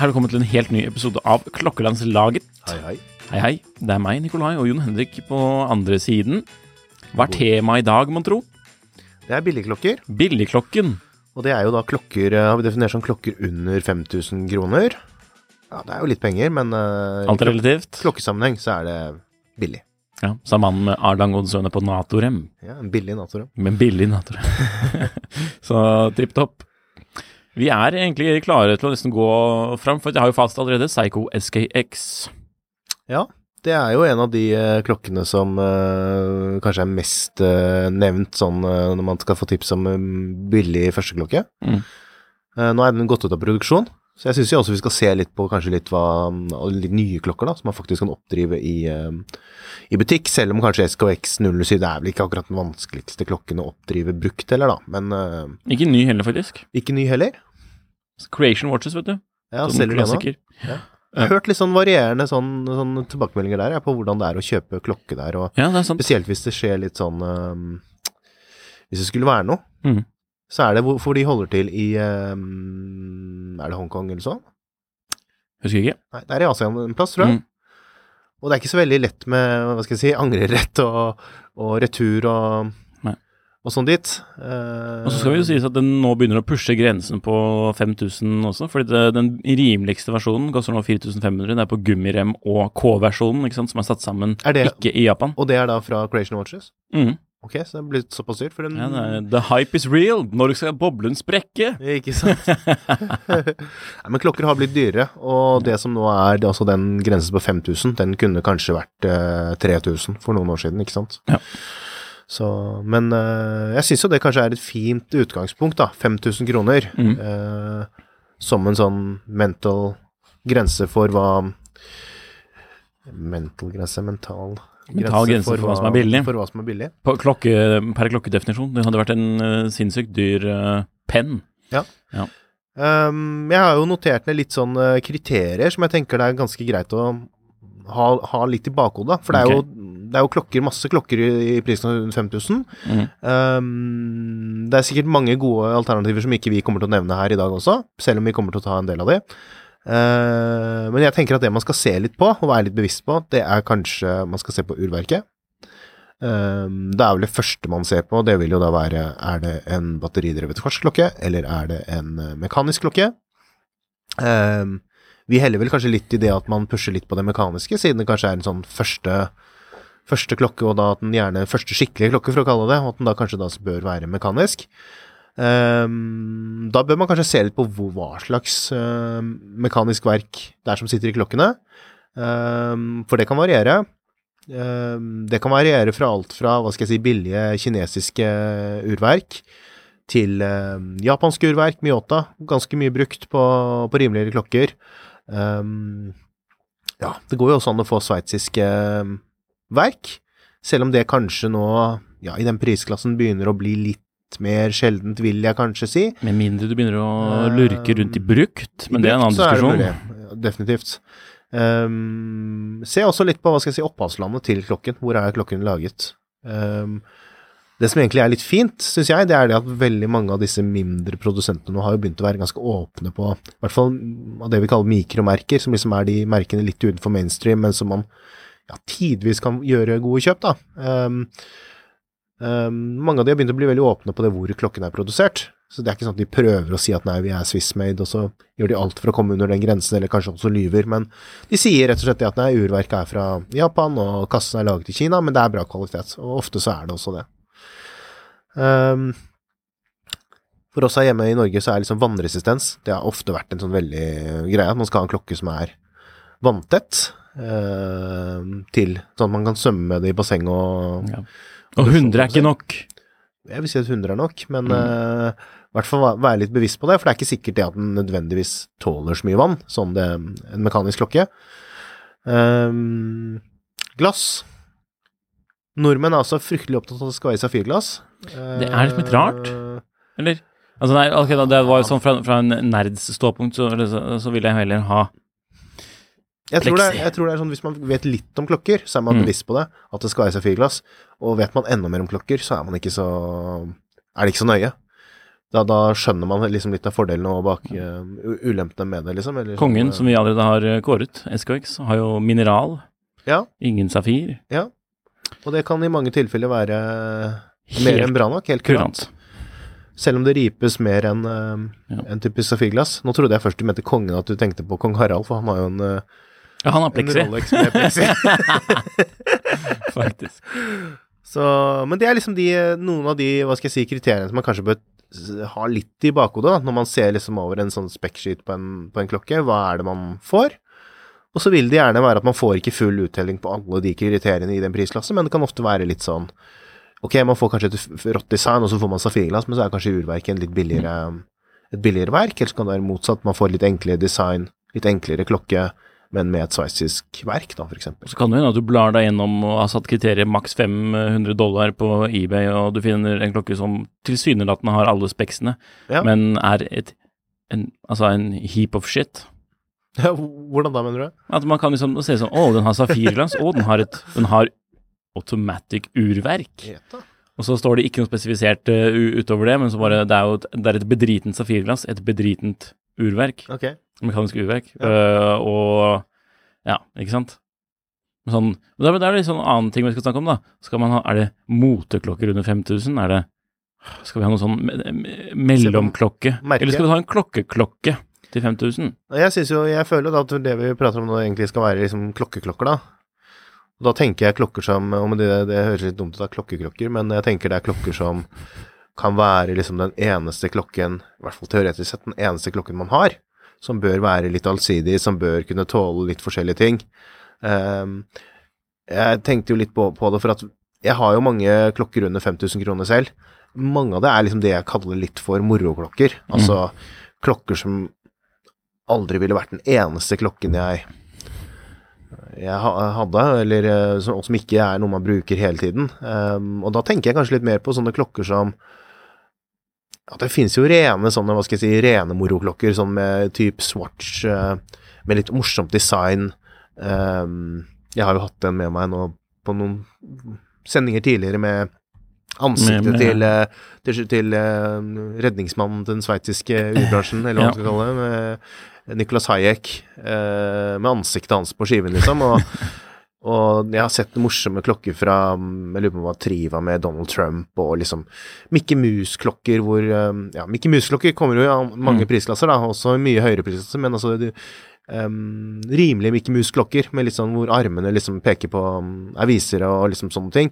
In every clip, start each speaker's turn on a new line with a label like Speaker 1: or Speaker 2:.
Speaker 1: Her er det kommet til en helt ny episode av Klokkelandslaget.
Speaker 2: Hei, hei.
Speaker 1: Hei, hei. Det er meg, Nikolai, og Jon Henrik på andre siden. Hva er temaet i dag, mon tro?
Speaker 2: Det er billigklokker,
Speaker 1: Billigklokken.
Speaker 2: Og det er jo da klokker eh, Har vi definert som klokker under 5000 kroner? Ja, det er jo litt penger, men uh,
Speaker 1: Alt er relativt.
Speaker 2: i klokkesammenheng så er det billig.
Speaker 1: Ja, Sa mannen med Arlang Oddsøne på Natorem.
Speaker 2: Ja, en billig Natorem.
Speaker 1: Men billig Natorem. Så tripp topp. Vi er egentlig klare til å nesten gå fram, for jeg har jo fast allerede Psycho SKX.
Speaker 2: Ja, det er jo en av de eh, klokkene som uh, kanskje er mest uh, nevnt sånn uh, når man skal få tips om billig førsteklokke.
Speaker 1: Mm.
Speaker 2: Nå er den gått ut av produksjon, så jeg syns også vi skal se litt på kanskje litt, hva, litt nye klokker da, som man faktisk kan oppdrive i, i butikk, selv om kanskje SKX 07 er vel ikke akkurat den vanskeligste klokken å oppdrive brukt heller, da. Men
Speaker 1: Ikke ny heller, faktisk.
Speaker 2: ikke ny heller.
Speaker 1: Creation Watches, vet du.
Speaker 2: Ja,
Speaker 1: Sånn
Speaker 2: selger de ennå.
Speaker 1: klassiker.
Speaker 2: Jeg har hørt litt sånn varierende sånn, sånn tilbakemeldinger der, ja, på hvordan det er å kjøpe klokke der, og
Speaker 1: Ja,
Speaker 2: spesielt hvis det skjer litt sånn um, Hvis det skulle være noe,
Speaker 1: mm.
Speaker 2: så er det hvorfor de holder til i um, Er det Hongkong eller sånn?
Speaker 1: Husker ikke.
Speaker 2: Nei, det er i Asia en plass, tror jeg.
Speaker 1: Mm.
Speaker 2: Og det er ikke så veldig lett med hva skal jeg si, angrerett og, og retur og. Og sånn dit. Eh,
Speaker 1: Og så skal vi jo sies at den nå begynner å pushe grensen på 5000 også, fordi det, den rimeligste versjonen koster nå 4500. Det er på gummirem og K-versjonen, ikke sant, som er satt sammen
Speaker 2: Er det-
Speaker 1: ikke i Japan.
Speaker 2: Og det er da fra Creation Watches?
Speaker 1: Mm.
Speaker 2: Ok, så det er blitt såpass dyrt? For den,
Speaker 1: Ja, er, the hype is real! Når skal boblen sprekke?
Speaker 2: Ikke sant? Nei, men klokker har blitt dyrere, og det som nå er det er altså den grensen på 5000, den kunne kanskje vært eh, 3000 for noen år siden, ikke sant?
Speaker 1: Ja.
Speaker 2: Så, men eh, jeg syns jo det kanskje er et fint utgangspunkt, da. 5000 kroner.
Speaker 1: Mm.
Speaker 2: eh, som en sånn mental grense for hva Mental grense, mental
Speaker 1: Mental grense for hva som er billig.
Speaker 2: For hva som er billig.
Speaker 1: På klokke, per klokkedefinisjon. Det hadde vært en uh, sinnssykt dyr uh, penn.
Speaker 2: Um, jeg har jo notert ned litt sånn kriterier som jeg tenker det er ganske greit å ha, ha litt i bakhodet. For det er, jo, det er jo klokker, masse klokker i, i prisen 5000.
Speaker 1: Mm.
Speaker 2: Um, det er sikkert mange gode alternativer som ikke vi kommer til å nevne her i dag også, selv om vi kommer til å ta en del av de. Uh, men jeg tenker at det man skal se litt på, og være litt bevisst på, det er kanskje man skal se på urverket. Um, det er vel det første man ser på, det vil jo da være er det en batteridrevet kvartsklokke, eller er det en eh, mekanisk klokke? Um, vi heller vel kanskje litt i det at man pusher litt på det mekaniske, siden det kanskje er en sånn første, første klokke, og da at den gjerne første skikkelige klokke, for å kalle det, og at den da kanskje da bør være mekanisk. Um, da bør man kanskje se litt på hva slags uh, mekanisk verk det er som sitter i klokkene, um, for det kan variere. Um, det kan variere fra alt fra hva skal jeg si, billige kinesiske urverk til um, japanske urverk, Miyota, ganske mye brukt på, på rimeligere klokker. Um, ja, det går jo også an å få sveitsiske um, verk, selv om det kanskje nå, ja, i den prisklassen begynner å bli litt mer sjeldent, vil jeg kanskje si.
Speaker 1: Med mindre du begynner å lurke rundt i brukt, men det er en annen diskusjon.
Speaker 2: Ja, Definitivt. Um, se også litt på hva skal jeg si, opphavslandet til klokken. Hvor er klokken laget? Ehm, det som egentlig er litt fint, syns jeg, det er det at veldig mange av disse mindre produsentene nå har jo begynt å være ganske åpne på i hvert fall av det vi kaller mikromerker, som liksom er de merkene litt utenfor mainstream, men som man ja, tidvis kan gjøre gode kjøp, da. Um, um, mange av de har begynt å bli veldig åpne på det hvor klokken er produsert. Så det er ikke sånn at de prøver å si at nei, vi er Swissmade, og så gjør de alt for å komme under den grensen, eller kanskje også lyver. Men de sier rett og slett det at nei, urverket er fra Japan, og kassen er laget i Kina, men det er bra kvalitet. Og ofte så er det også det. Ehm, for oss her hjemme i Norge så er liksom vannresistens Det har ofte vært en sånn veldig greie at man skal ha en klokke som er vanntett. ehm, til sånn at man kan svømme med det i basseng og
Speaker 1: Ja. Og 100 er ikke nok.
Speaker 2: Jeg vil si at 100 er nok, men eh, i hvert fall være litt bevisst på det, for det er ikke sikkert det at den nødvendigvis tåler så mye vann, som det, en mekanisk klokke. Ehm, glass. Nordmenn er altså fryktelig opptatt av at det skal være safirglass.
Speaker 1: Det er liksom litt rart.
Speaker 2: Eh,
Speaker 1: Eller? Altså nei, okay, da, det var jo sånn fra, fra en nerds ståpunkt, så, så, så vil jeg heller ha
Speaker 2: Jeg tror, det er, jeg tror det er sånn hvis man vet litt om klokker, så er man
Speaker 1: Mm.
Speaker 2: bevisst på det, at det skal være safirglass. Og vet man enda mer om klokker, så er man ikke så er det ikke så nøye. Da, da skjønner man liksom litt av fordelene og bak uh, ulempene med det, liksom. Eller
Speaker 1: Kongen,
Speaker 2: sånn,
Speaker 1: som vi allerede har eh, kåret, SKX, har jo mineral,
Speaker 2: Ja,
Speaker 1: ingen safir.
Speaker 2: ja. Og det kan i mange tilfeller være
Speaker 1: Helt
Speaker 2: mer enn bra nok. Helt kurant.
Speaker 1: kurant.
Speaker 2: Selv om det ripes mer enn eh,
Speaker 1: Ja.
Speaker 2: en typisk safirglass. Nå trodde jeg først du mente kongen, at du tenkte på kong Harald, for han har jo en, eh,
Speaker 1: Ja, han har pleksi.
Speaker 2: Rolex med plexi.
Speaker 1: faktisk.
Speaker 2: Så, men det er liksom de, noen av de hva skal jeg si, kriteriene som man kanskje bør ha litt i bakhodet da, når man ser liksom over en sånn spekksheet på, på en klokke. Hva er det man får? Og så vil det gjerne være at man får ikke full uttelling på alle de kriteriene i den prisklassen, men det kan ofte være litt sånn Ok, man får kanskje et rått design, og så får man safirglass, men så er kanskje urverket litt billigere, et billigere verk. Eller så kan det være motsatt, man får litt enklere design, litt enklere klokke, men med et sveitsisk verk, da, eksempel.
Speaker 1: Så kan det hende at du blar deg gjennom og har satt kriteriet maks 500 dollar på eBay, og du finner en klokke som tilsynelatende har alle speksene,
Speaker 2: Ja.
Speaker 1: men er et, en, altså en heap of shit.
Speaker 2: Ja, hvordan da, mener du?
Speaker 1: At man kan liksom se sånn Å, den har safirglans. Å, den har et Den har automatic urverk.
Speaker 2: Eta.
Speaker 1: Og så står det ikke noe spesifisert uh, utover det, men så bare Det er jo et, det er et bedritent safirglass, et bedritent urverk.
Speaker 2: Okay.
Speaker 1: Mekanisk urverk.
Speaker 2: Ja.
Speaker 1: Uh, og Ja, ikke sant? Sånn, men da, da er det litt sånn annen ting vi skal snakke om, da. Skal man ha, Er det moteklokker under 5000? Er det Skal vi ha noe sånn me- me- mellomklokke? Eller skal vi ha en klokkeklokke til 5000?
Speaker 2: Og Jeg synes jo, jeg føler at det vi prater om nå egentlig skal være liksom klokkeklokker, da. Og da tenker jeg klokker som og det, det høres litt dumt ut av klokkeklokker, men jeg tenker det er klokker som kan være liksom den eneste klokken, i hvert fall teoretisk sett, den eneste klokken man har. Som bør være litt allsidig, som bør kunne tåle litt forskjellige ting. Um, jeg tenkte jo litt på, på det, for at jeg har jo mange klokker under 5000 kroner selv. Mange av det er liksom det jeg kaller litt for moroklokker. Altså klokker som aldri ville vært den eneste klokken jeg jeg hadde, eller eh, som, som ikke er noe man bruker hele tiden. Um, og da tenker jeg kanskje litt mer på sånne klokker som at det finnes jo rene sånne, hva skal jeg si, rene moroklokker, sånn med type Swatch, eh, med litt morsomt design. Um, jeg har jo hatt den med meg nå på noen sendinger tidligere med ansiktet
Speaker 1: Med- med-
Speaker 2: til, eh, til, til redningsmannen til den sveitsiske urbransjen, eller hva man skal kalle det. Med Nicolas Hayek, eh, med ansiktet hans på skiven, liksom. Og, og jeg har sett morsomme klokker fra Jeg lurer på om det var Triva med Donald Trump, og liksom Mickey Mouse-klokker hvor eh, Ja, Mickey Mouse-klokker kommer jo i an- mange
Speaker 1: Mm.
Speaker 2: prisklasser, da, også mye høyere prisklasser, men altså du, um, rimelige Mickey Mouse-klokker, med sånn hvor armene liksom peker på um, er og liksom sånne ting.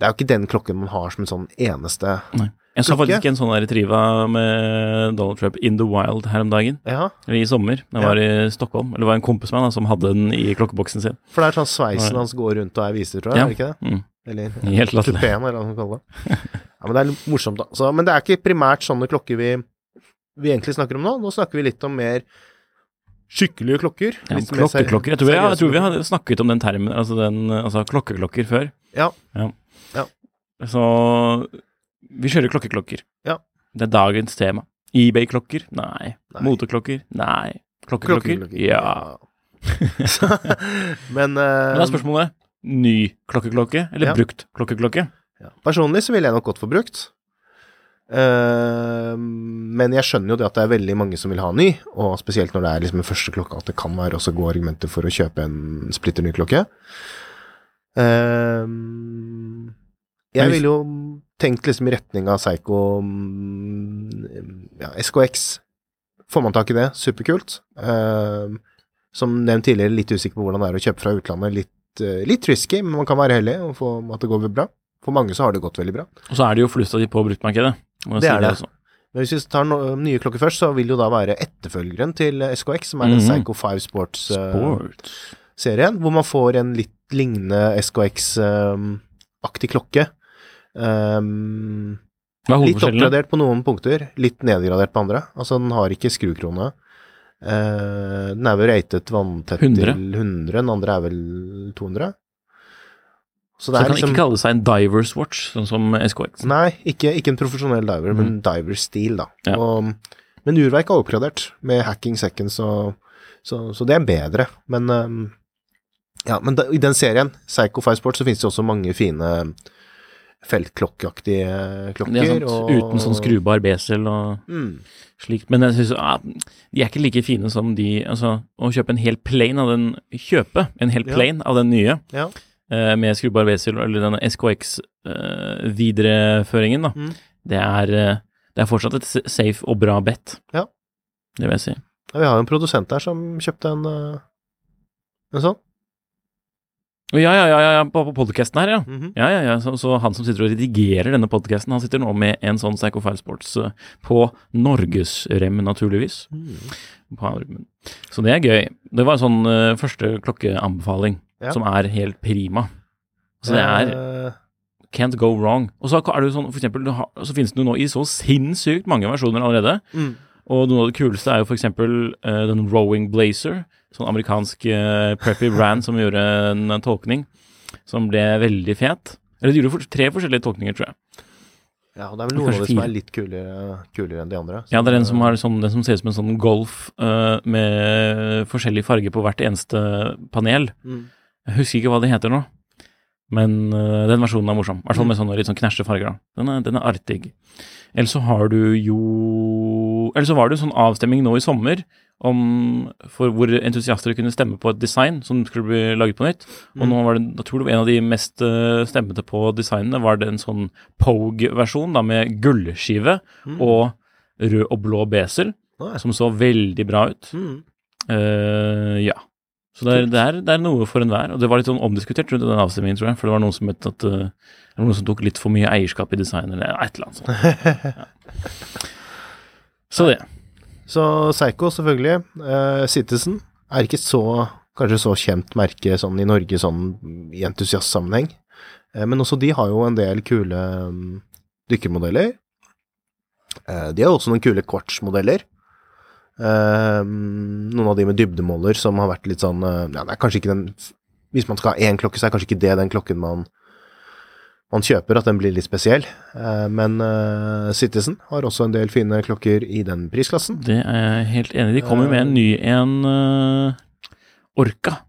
Speaker 2: Det er jo ikke den klokken man har som en sånn eneste
Speaker 1: Nei. Jeg så
Speaker 2: Klokke?
Speaker 1: faktisk en sånn retriva med Donald Trump in the wild her om dagen.
Speaker 2: Ja,
Speaker 1: Eller i sommer. Det var i Stockholm. Eller det var en kompis med meg som hadde den i klokkeboksen sin.
Speaker 2: for det er sånn sveisen hans går rundt og er viser, tror jeg,
Speaker 1: Ja.
Speaker 2: er det ikke det?
Speaker 1: Mm.
Speaker 2: Eller
Speaker 1: Helt
Speaker 2: kupeen, eller hva man kaller det. Ja, men det er morsomt, da. Så, men det er ikke primært sånne klokker vi, vi egentlig snakker om nå. Nå snakker vi litt om mer skikkelige klokker.
Speaker 1: Ja, klokkeklokker. Jeg tror, jeg, jeg tror vi har snakket om den termen, altså, den, altså klokkeklokker før.
Speaker 2: Ja.
Speaker 1: ja.
Speaker 2: Ja.
Speaker 1: Så Vi kjører klokkeklokker.
Speaker 2: Ja.
Speaker 1: Det er dagens tema. eBay-klokker? Nei.
Speaker 2: Nei.
Speaker 1: Moteklokker? Nei. Klokkeklokker?
Speaker 2: Klokkeklokker.
Speaker 1: Ja.
Speaker 2: Men, uh,
Speaker 1: Men da er spørsmålet ny klokkeklokke eller
Speaker 2: Ja.
Speaker 1: brukt klokkeklokke?
Speaker 2: ja. Personlig så ville jeg nok gått for brukt. Uh, men jeg skjønner jo det at det er veldig mange som vil ha ny, og spesielt når det er liksom den første klokka, at det kan være også gode argumenter for å kjøpe en splitter ny klokke.
Speaker 1: Uh,
Speaker 2: jeg vil jo tenkt liksom i retning av Psycho mm, ja, SKX. Får man tak i det, superkult. Uh, som nevnt tidligere, litt usikker på hvordan det er å kjøpe fra utlandet. Litt, uh, litt risky, men man kan være heldig og få at det går bra. For mange så har det gått veldig bra.
Speaker 1: Og så er det jo flust av de på bruktmarkedet.
Speaker 2: Det er det.
Speaker 1: også.
Speaker 2: Men hvis vi tar no nye klokker først, så vil det jo da være etterfølgeren til SKX, som er den
Speaker 1: Mhm.
Speaker 2: Psycho 5 Sports-serien,
Speaker 1: Sport.
Speaker 2: hvor man får en litt lignende SKX-aktig klokke. Um, litt oppgradert på noen punkter, litt nedgradert på andre. Altså, den har ikke skrukrone. Uh, den er vel ratet vanntett
Speaker 1: 100.
Speaker 2: til 100, den andre er vel 200. Så det Så
Speaker 1: kan
Speaker 2: liksom
Speaker 1: ikke kalle seg en divers watch, sånn som SKX.
Speaker 2: Nei, ikke, ikke en profesjonell diver, men diver-stil, da.
Speaker 1: Ja.
Speaker 2: Og, men urverk er oppgradert med hacking seconds, og, så, så det er bedre. Men um, ja, men da, i den serien, Psycho Five Sport, så finnes det også mange fine feltklokkeaktige klokker.
Speaker 1: Er sant.
Speaker 2: og-
Speaker 1: Uten sånn skrubar besel og
Speaker 2: Mm.
Speaker 1: slikt. Men jeg synes, ja, de er ikke like fine som de Altså, å kjøpe en hel plane av den Kjøpe en hel
Speaker 2: Ja.
Speaker 1: av den nye
Speaker 2: Ja.
Speaker 1: eh, med skrubar besel, eller denne SKX-videreføringen, da.
Speaker 2: Mm.
Speaker 1: Det er eh, Det er fortsatt et safe og bra bet.
Speaker 2: Ja.
Speaker 1: Det vil jeg si.
Speaker 2: Ja, Vi har jo en produsent der som kjøpte en, uh, en sånn.
Speaker 1: Ja, ja, ja, ja, på, på podkasten her, ja.
Speaker 2: Mhm.
Speaker 1: Ja, ja, ja. Så, så han som sitter og redigerer denne podkasten, han sitter nå med en sånn Psycho File Sports eh, på norgesrem, naturligvis. På. Så det er gøy. Det var en sånn uh, første klokkeanbefaling
Speaker 2: Ja.
Speaker 1: som er helt prima. Så det er
Speaker 2: Eh,
Speaker 1: can't go wrong. Og så er det jo sånn, for eksempel, har, så finnes det jo nå i så sinnssykt mange versjoner allerede.
Speaker 2: mm.
Speaker 1: Og noe av det kuleste er jo for eksempel eh, den Rowing Blazer, sånn amerikansk uh, preppy brand som gjorde en tolkning som ble veldig fet. Eller de gjorde for, tre forskjellige tolkninger, tror jeg.
Speaker 2: Ja, og det er vel noen av de som er litt kulere, kulere enn de andre.
Speaker 1: Ja, det er den som har sånn, den som ser ut som en sånn Golf uh, med forskjellig farge på hvert eneste panel.
Speaker 2: mm.
Speaker 1: Jeg husker ikke hva det heter nå, men uh, den versjonen er morsom. I hvert fall med sånne litt sånn knæsje farger. da. Den er, den er artig. Eller så har du jo Eller så var det jo sånn avstemning nå i sommer om for hvor entusiaster kunne stemme på et design som skulle bli laget på nytt. Og nå var det, jeg tror det en av de mest eh, stemmete på designene, var det en sånn Pogue-versjon da med gullskive og rød og blå besel, som så veldig bra ut.
Speaker 2: Mm.
Speaker 1: Uh, ja. Så det er, det, er, det er noe for enhver. Og det var litt sånn omdiskutert rundt den avstemningen, tror jeg. For det var noen som at uh, noen som tok litt for mye eierskap i design, eller et eller annet sånt. Ja. Så det.
Speaker 2: Så Psycho, selvfølgelig. Uh, Citizen er ikke så kanskje så kjent merke sånn i Norge sånn i entusiastsammenheng. Eh, men også de har jo en del kule mm, dykkermodeller. De har også noen kule quartz-modeller. Eh, noen av de med dybdemåler som har vært litt sånn eh, Ja, det er kanskje ikke den Hvis man skal ha én klokke, så er kanskje ikke det den klokken man man kjøper, at den blir litt spesiell. Eh, men eh, Citizen har også en del fine klokker i den prisklassen.
Speaker 1: Det er jeg helt enig i. De kommer med en ny en eh, Orca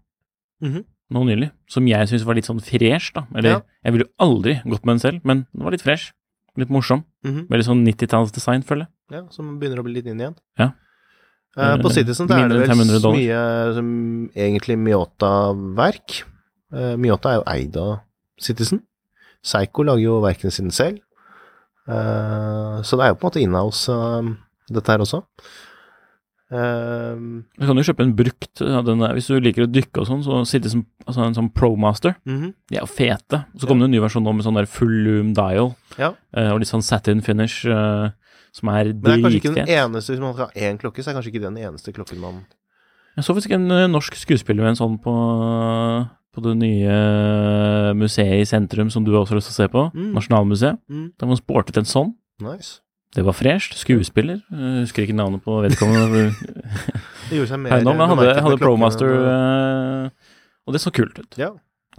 Speaker 2: Mhm.
Speaker 1: nå nylig, som jeg syns var litt sånn fresh, da. Eller
Speaker 2: Ja.
Speaker 1: jeg ville jo aldri gått med den selv, men den var litt fresh. Litt morsom.
Speaker 2: Mhm.
Speaker 1: Veldig sånn 90-tallsdesign, føler jeg.
Speaker 2: Ja, som begynner å bli litt inn igjen.
Speaker 1: Ja.
Speaker 2: Eh, på Citizen er det vel mye som egentlig Miota-verk. Uh, Miota er jo eid av Citizen. Psycho lager jo verkene sine selv. Uh, så det er jo på en måte inhouse, uh, dette her også. Uh,
Speaker 1: Du kan jo kjøpe en brukt den der. Hvis du liker å dykke og sånn, så sitter som altså en sånn Promaster.
Speaker 2: mhm.
Speaker 1: De er jo fete. Så kom det en ny versjon nå med sånn der full loom dial,
Speaker 2: Ja.
Speaker 1: uh, og litt sånn satin finish, eh, som er
Speaker 2: Men det er kanskje ikke den eneste, hvis man skal ha én klokke, så er det kanskje ikke den eneste klokken man
Speaker 1: Jeg så faktisk en eh, norsk skuespiller med en sånn på, på det nye museet i sentrum som du også har lyst til å se på,
Speaker 2: Mm.
Speaker 1: Nasjonalmuseet.
Speaker 2: mm.
Speaker 1: Der man sportet en sånn.
Speaker 2: Nice.
Speaker 1: Det var fresht. Skuespiller. Jeg husker ikke navnet på vedkommende
Speaker 2: Det gjorde seg mer
Speaker 1: han hadde, hadde Promaster, eh, og det så kult ut.
Speaker 2: Ja.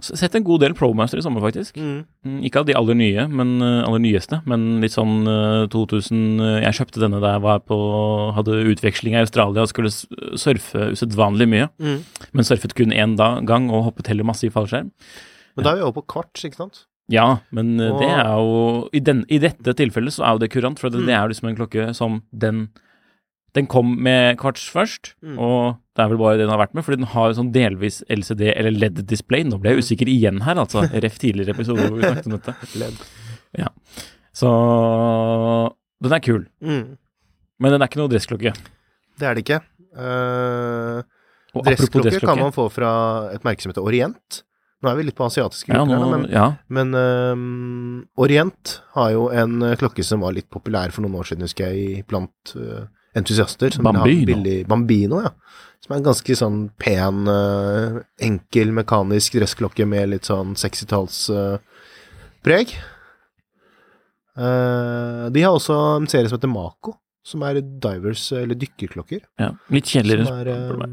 Speaker 1: Sett en god del Promaster i sommer, faktisk.
Speaker 2: Mm.
Speaker 1: Mm, Ikke av de aller nye, men eh, aller nyeste, men litt sånn eh, 2000 eh, Jeg kjøpte denne da jeg var på Hadde utveksling i Australia og skulle surfe usedvanlig mye.
Speaker 2: Mm.
Speaker 1: Men surfet kun én gang og hoppet heller masse i fallskjerm.
Speaker 2: Men da er vi over på kvarts, ikke sant?
Speaker 1: Ja, men og... det er jo i, den, I dette tilfellet så er jo det kurant, for det,
Speaker 2: Mm.
Speaker 1: det er jo liksom en klokke som den Den kom med kvarts først,
Speaker 2: Mm.
Speaker 1: og det er vel bare det den har vært med, fordi den har sånn delvis LCD eller LED-display. Nå ble jeg usikker igjen her, altså. Ref tidligere episoder hvor vi snakket om dette.
Speaker 2: Ja.
Speaker 1: Så den er kul.
Speaker 2: Mm.
Speaker 1: Men den er ikke noe dressklokke.
Speaker 2: Det er det ikke.
Speaker 1: Uh,
Speaker 2: Dressklokker
Speaker 1: dressklokke
Speaker 2: kan man få fra et merke som heter Orient. Nå er vi litt på asiatiske
Speaker 1: ja, nå,
Speaker 2: men,
Speaker 1: ja,
Speaker 2: men uh, Orient har jo en eh, klokke som var litt populær for noen år siden, husker jeg, blant eh, entusiaster. Som
Speaker 1: Bambino.
Speaker 2: Billig, Bambino, ja. Som er en ganske sånn pen, eh, enkel, mekanisk dressklokke med litt sånn 60-tallspreg. Eh, de har også en serie som heter Mako, som er divers- eller dykkerklokker.
Speaker 1: ja. Litt kjedeligere.
Speaker 2: Er, eh,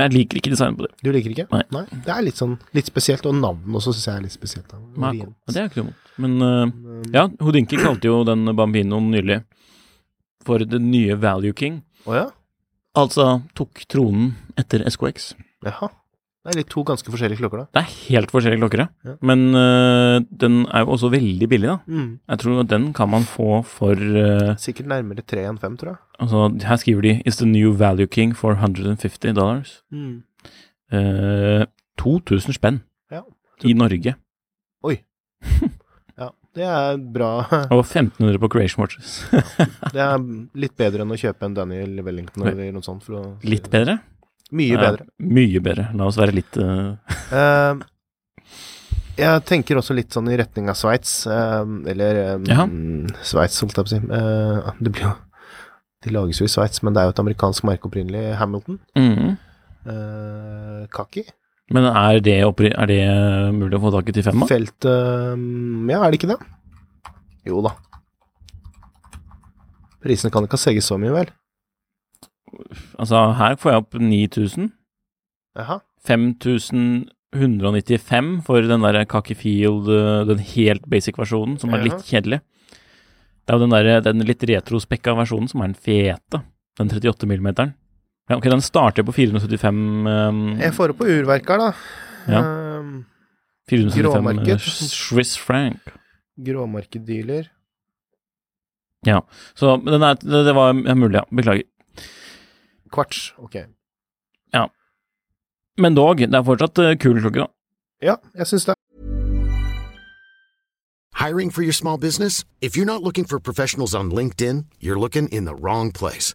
Speaker 1: Jeg liker ikke designet på det.
Speaker 2: du liker ikke?
Speaker 1: Nei.
Speaker 2: Det er litt sånn litt spesielt, og navnet også syns jeg er litt spesielt. Mako.
Speaker 1: Ja, det er ikke noe imot. Men
Speaker 2: uh,
Speaker 1: ja, Houdinki kalte jo den Bambinoen nylig for den nye Value King.
Speaker 2: Oh, ja?
Speaker 1: Altså tok tronen etter SKX.
Speaker 2: Jaha. Det er to ganske forskjellige klokker, da.
Speaker 1: Det er helt forskjellige klokker, ja. Men uh, den er jo også veldig billig, da.
Speaker 2: Mm.
Speaker 1: Jeg tror den kan man få for uh,
Speaker 2: Sikkert nærmere tre enn fem, tror jeg.
Speaker 1: Altså, her skriver de Is the new Value King for 150 dollars.
Speaker 2: Mm.
Speaker 1: Uh, 2000 spenn
Speaker 2: Ja.
Speaker 1: i Norge.
Speaker 2: Oi. det er bra.
Speaker 1: Og 1500 på Creation Watches.
Speaker 2: Det er litt bedre enn å kjøpe en Daniel Wellington eller noe sånt. Å,
Speaker 1: Litt bedre?
Speaker 2: Mye bedre.
Speaker 1: Ja, mye bedre. La oss være litt
Speaker 2: uh... Jeg tenker også litt sånn i retning av Sveits, eh, eller um, Sveits, holdt jeg på å si. Eh, det blir jo De lages jo i Sveits, men det er jo et amerikansk merke opprinnelig, Hamilton.
Speaker 1: mm.
Speaker 2: Uh, Kaki.
Speaker 1: Men er det, er det mulig å få tak i til fem, da?
Speaker 2: Um, Ja, er det ikke det? Jo da. Prisene kan ikke ha seget så mye, vel?
Speaker 1: Altså, her får jeg opp 9000.
Speaker 2: Jaha.
Speaker 1: 5195 for den der Kaki Field, eh, den helt basic versjonen, som er litt kjedelig. Det er jo den, der, den litt retrospekka versjonen som er den fete. Den 38 millimeteren. Ja, ok, den starter på 475 um,
Speaker 2: Jeg får det på urverk her, da.
Speaker 1: Ja.
Speaker 2: Um,
Speaker 1: 475 Swiss franc.
Speaker 2: Gråmarkeddealer.
Speaker 1: Ja, Så den er, det, det var ja, mulig, ja. Beklager.
Speaker 2: Kvarts. Ok. Ja.
Speaker 1: Men dog, det er fortsatt uh, kul klokke, da.
Speaker 2: Ja, jeg syns det.
Speaker 3: Hiring for your small business? If you're not looking for professionals on LinkedIn, you're looking in the wrong place.